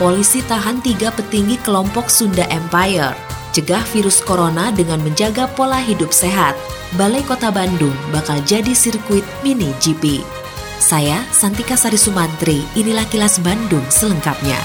polisi tahan tiga petinggi kelompok Sunda Empire. Cegah virus corona dengan menjaga pola hidup sehat. Balai Kota Bandung bakal jadi sirkuit mini GP. Saya Santika Sari Sumantri, inilah kilas Bandung selengkapnya.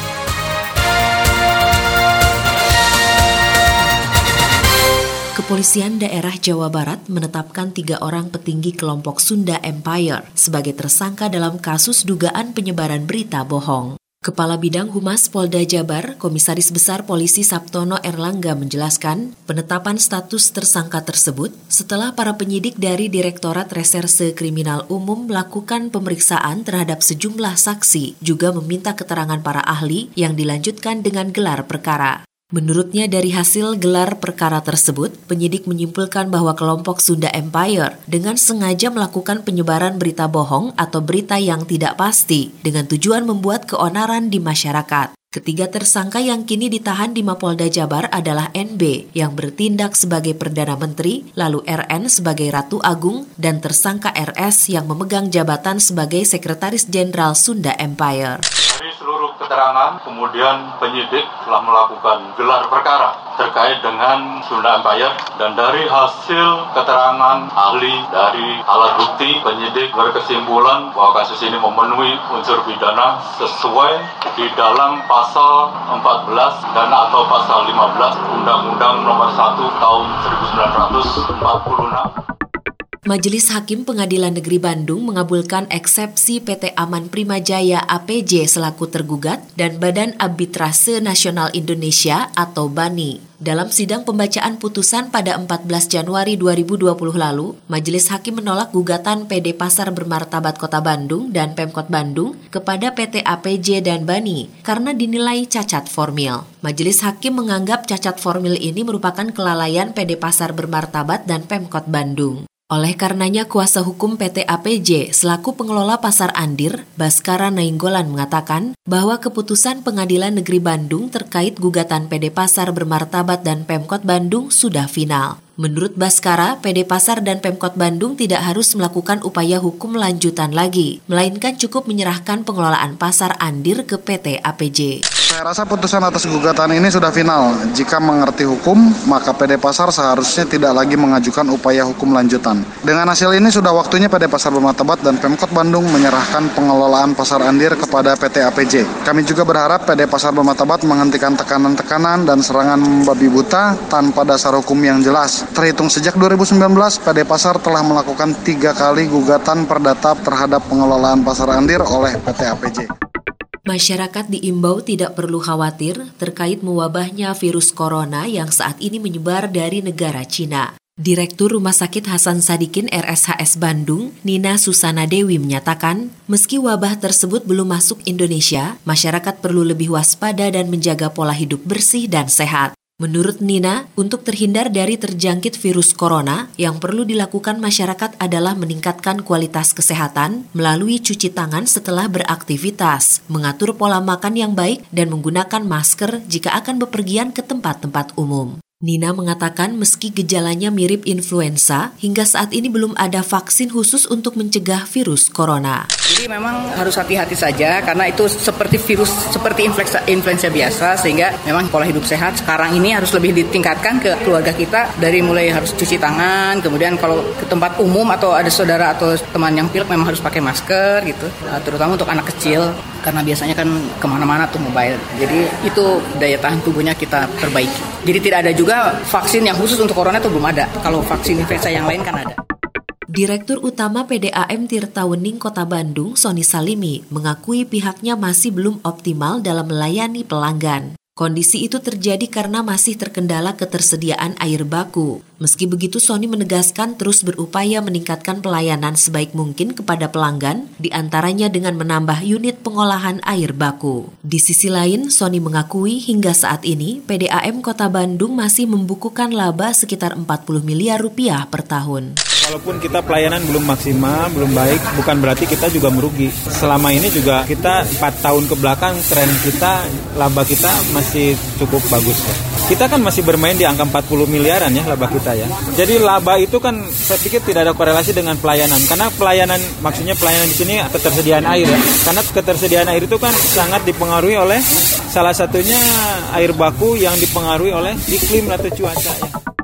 Kepolisian daerah Jawa Barat menetapkan tiga orang petinggi kelompok Sunda Empire sebagai tersangka dalam kasus dugaan penyebaran berita bohong. Kepala Bidang Humas Polda Jabar, Komisaris Besar Polisi Sabtono Erlangga menjelaskan, penetapan status tersangka tersebut setelah para penyidik dari Direktorat Reserse Kriminal Umum melakukan pemeriksaan terhadap sejumlah saksi, juga meminta keterangan para ahli yang dilanjutkan dengan gelar perkara. Menurutnya dari hasil gelar perkara tersebut, penyidik menyimpulkan bahwa kelompok Sunda Empire dengan sengaja melakukan penyebaran berita bohong atau berita yang tidak pasti dengan tujuan membuat keonaran di masyarakat. Ketiga tersangka yang kini ditahan di Mapolda Jabar adalah NB yang bertindak sebagai Perdana Menteri, lalu RN sebagai Ratu Agung, dan tersangka RS yang memegang jabatan sebagai Sekretaris Jenderal Sunda Empire keterangan, kemudian penyidik telah melakukan gelar perkara terkait dengan Sunda Empire dan dari hasil keterangan ahli dari alat bukti penyidik berkesimpulan bahwa kasus ini memenuhi unsur pidana sesuai di dalam pasal 14 dan atau pasal 15 Undang-Undang Nomor 1 Tahun 1946 Majelis Hakim Pengadilan Negeri Bandung mengabulkan eksepsi PT Aman Primajaya APJ selaku tergugat dan Badan Arbitrase Nasional Indonesia atau BANI. Dalam sidang pembacaan putusan pada 14 Januari 2020 lalu, Majelis Hakim menolak gugatan PD Pasar Bermartabat Kota Bandung dan Pemkot Bandung kepada PT APJ dan BANI karena dinilai cacat formil. Majelis Hakim menganggap cacat formil ini merupakan kelalaian PD Pasar Bermartabat dan Pemkot Bandung. Oleh karenanya kuasa hukum PT APJ selaku pengelola Pasar Andir, Baskara Nainggolan mengatakan bahwa keputusan Pengadilan Negeri Bandung terkait gugatan PD Pasar bermartabat dan Pemkot Bandung sudah final. Menurut Baskara, PD Pasar dan Pemkot Bandung tidak harus melakukan upaya hukum lanjutan lagi, melainkan cukup menyerahkan pengelolaan Pasar Andir ke PT APJ. Saya rasa putusan atas gugatan ini sudah final. Jika mengerti hukum, maka PD Pasar seharusnya tidak lagi mengajukan upaya hukum lanjutan. Dengan hasil ini sudah waktunya PD Pasar Bermatabat dan Pemkot Bandung menyerahkan pengelolaan Pasar Andir kepada PT APJ. Kami juga berharap PD Pasar Bermatabat menghentikan tekanan-tekanan dan serangan babi buta tanpa dasar hukum yang jelas. Terhitung sejak 2019, PD Pasar telah melakukan tiga kali gugatan perdata terhadap pengelolaan Pasar Andir oleh PT APJ. Masyarakat diimbau tidak perlu khawatir terkait mewabahnya virus corona yang saat ini menyebar dari negara Cina. Direktur Rumah Sakit Hasan Sadikin RSHS Bandung, Nina Susana Dewi menyatakan, meski wabah tersebut belum masuk Indonesia, masyarakat perlu lebih waspada dan menjaga pola hidup bersih dan sehat. Menurut Nina, untuk terhindar dari terjangkit virus corona, yang perlu dilakukan masyarakat adalah meningkatkan kualitas kesehatan melalui cuci tangan setelah beraktivitas, mengatur pola makan yang baik, dan menggunakan masker jika akan bepergian ke tempat-tempat umum. Nina mengatakan meski gejalanya mirip influenza, hingga saat ini belum ada vaksin khusus untuk mencegah virus corona. Jadi memang harus hati-hati saja karena itu seperti virus seperti influenza, influenza biasa sehingga memang pola hidup sehat. Sekarang ini harus lebih ditingkatkan ke keluarga kita dari mulai harus cuci tangan, kemudian kalau ke tempat umum atau ada saudara atau teman yang pilek memang harus pakai masker gitu, nah, terutama untuk anak kecil karena biasanya kan ke mana-mana tuh mobile. Jadi itu daya tahan tubuhnya kita perbaiki. Jadi tidak ada juga vaksin yang khusus untuk corona itu belum ada. Kalau vaksin influenza yang lain kan ada. Direktur Utama PDAM Tirta Wening Kota Bandung, Sony Salimi, mengakui pihaknya masih belum optimal dalam melayani pelanggan. Kondisi itu terjadi karena masih terkendala ketersediaan air baku. Meski begitu, Sony menegaskan terus berupaya meningkatkan pelayanan sebaik mungkin kepada pelanggan, di antaranya dengan menambah unit pengolahan air baku. Di sisi lain, Sony mengakui hingga saat ini PDAM Kota Bandung masih membukukan laba sekitar 40 miliar rupiah per tahun. Walaupun kita pelayanan belum maksimal, belum baik, bukan berarti kita juga merugi. Selama ini juga kita 4 tahun ke belakang tren kita, laba kita masih cukup bagus. Ya. Kita kan masih bermain di angka 40 miliaran ya laba kita ya. Jadi laba itu kan saya pikir tidak ada korelasi dengan pelayanan. Karena pelayanan, maksudnya pelayanan di sini ketersediaan air ya. Karena ketersediaan air itu kan sangat dipengaruhi oleh salah satunya air baku yang dipengaruhi oleh iklim atau cuaca ya.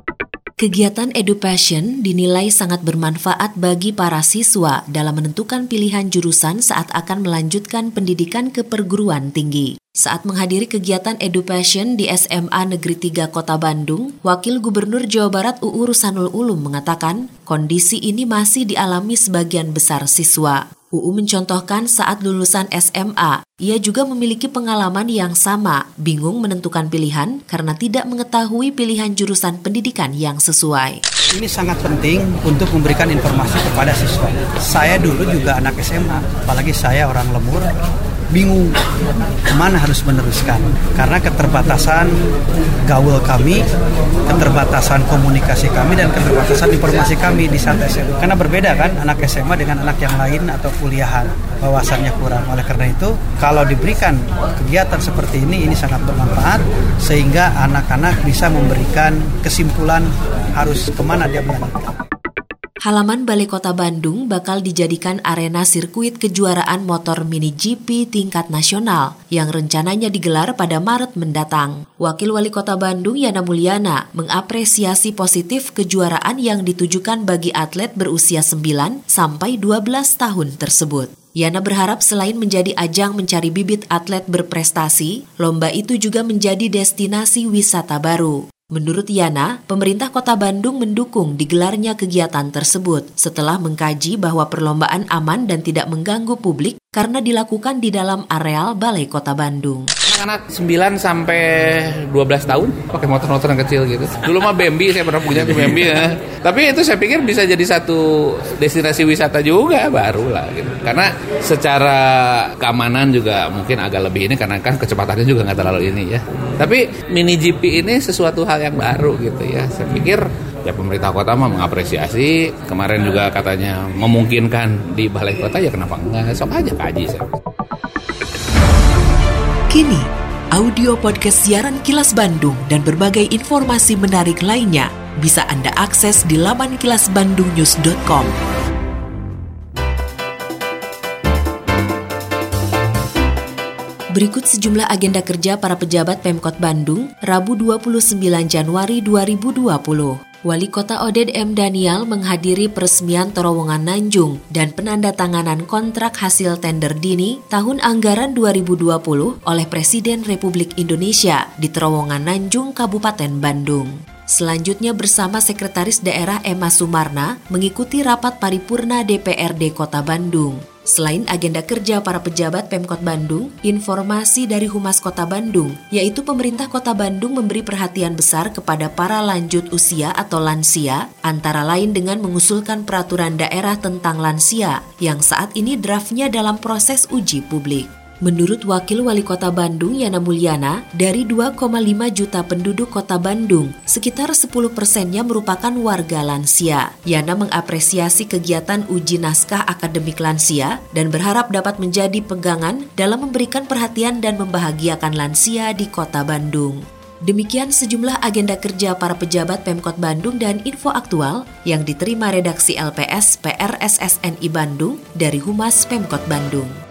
Kegiatan EduPassion dinilai sangat bermanfaat bagi para siswa dalam menentukan pilihan jurusan saat akan melanjutkan pendidikan ke perguruan tinggi. Saat menghadiri kegiatan EduPassion di SMA Negeri 3 Kota Bandung, Wakil Gubernur Jawa Barat UU Rusanul Ulum mengatakan, kondisi ini masih dialami sebagian besar siswa. UU mencontohkan saat lulusan SMA, ia juga memiliki pengalaman yang sama, bingung menentukan pilihan karena tidak mengetahui pilihan jurusan pendidikan yang sesuai. Ini sangat penting untuk memberikan informasi kepada siswa. Saya dulu juga anak SMA, apalagi saya orang lemur, bingung ke mana harus meneruskan karena keterbatasan gaul kami, keterbatasan komunikasi kami dan keterbatasan informasi kami di saat SMA. Karena berbeda kan anak SMA dengan anak yang lain atau kuliahan wawasannya kurang. Oleh karena itu kalau diberikan kegiatan seperti ini ini sangat bermanfaat sehingga anak-anak bisa memberikan kesimpulan harus ke mana dia melanjutkan. Halaman Balai Kota Bandung bakal dijadikan arena sirkuit kejuaraan motor mini GP tingkat nasional yang rencananya digelar pada Maret mendatang. Wakil Wali Kota Bandung Yana Mulyana mengapresiasi positif kejuaraan yang ditujukan bagi atlet berusia 9 sampai 12 tahun tersebut. Yana berharap selain menjadi ajang mencari bibit atlet berprestasi, lomba itu juga menjadi destinasi wisata baru. Menurut Yana, pemerintah kota Bandung mendukung digelarnya kegiatan tersebut setelah mengkaji bahwa perlombaan aman dan tidak mengganggu publik karena dilakukan di dalam areal Balai Kota Bandung anak 9 sampai 12 tahun pakai motor-motor yang kecil gitu. Dulu mah Bambi saya pernah punya tuh Bambi ya. Tapi itu saya pikir bisa jadi satu destinasi wisata juga baru lah gitu. Karena secara keamanan juga mungkin agak lebih ini karena kan kecepatannya juga nggak terlalu ini ya. Tapi mini GP ini sesuatu hal yang baru gitu ya. Saya pikir ya pemerintah kota mah mengapresiasi kemarin juga katanya memungkinkan di balai kota ya kenapa enggak sok aja kaji saya. Kini, audio podcast siaran Kilas Bandung dan berbagai informasi menarik lainnya bisa Anda akses di laman kilasbandungnews.com. Berikut sejumlah agenda kerja para pejabat Pemkot Bandung, Rabu 29 Januari 2020. Wali Kota Oded M. Daniel menghadiri peresmian terowongan Nanjung dan penandatanganan kontrak hasil tender dini tahun anggaran 2020 oleh Presiden Republik Indonesia di terowongan Nanjung, Kabupaten Bandung. Selanjutnya bersama Sekretaris Daerah Emma Sumarna mengikuti rapat paripurna DPRD Kota Bandung. Selain agenda kerja para pejabat Pemkot Bandung, informasi dari Humas Kota Bandung, yaitu pemerintah Kota Bandung memberi perhatian besar kepada para lanjut usia atau lansia, antara lain dengan mengusulkan peraturan daerah tentang lansia yang saat ini draftnya dalam proses uji publik. Menurut Wakil Wali Kota Bandung Yana Mulyana, dari 2,5 juta penduduk Kota Bandung, sekitar 10 persennya merupakan warga lansia. Yana mengapresiasi kegiatan uji naskah akademik lansia dan berharap dapat menjadi pegangan dalam memberikan perhatian dan membahagiakan lansia di Kota Bandung. Demikian sejumlah agenda kerja para pejabat Pemkot Bandung dan info aktual yang diterima redaksi LPS PRSSNI Bandung dari Humas Pemkot Bandung.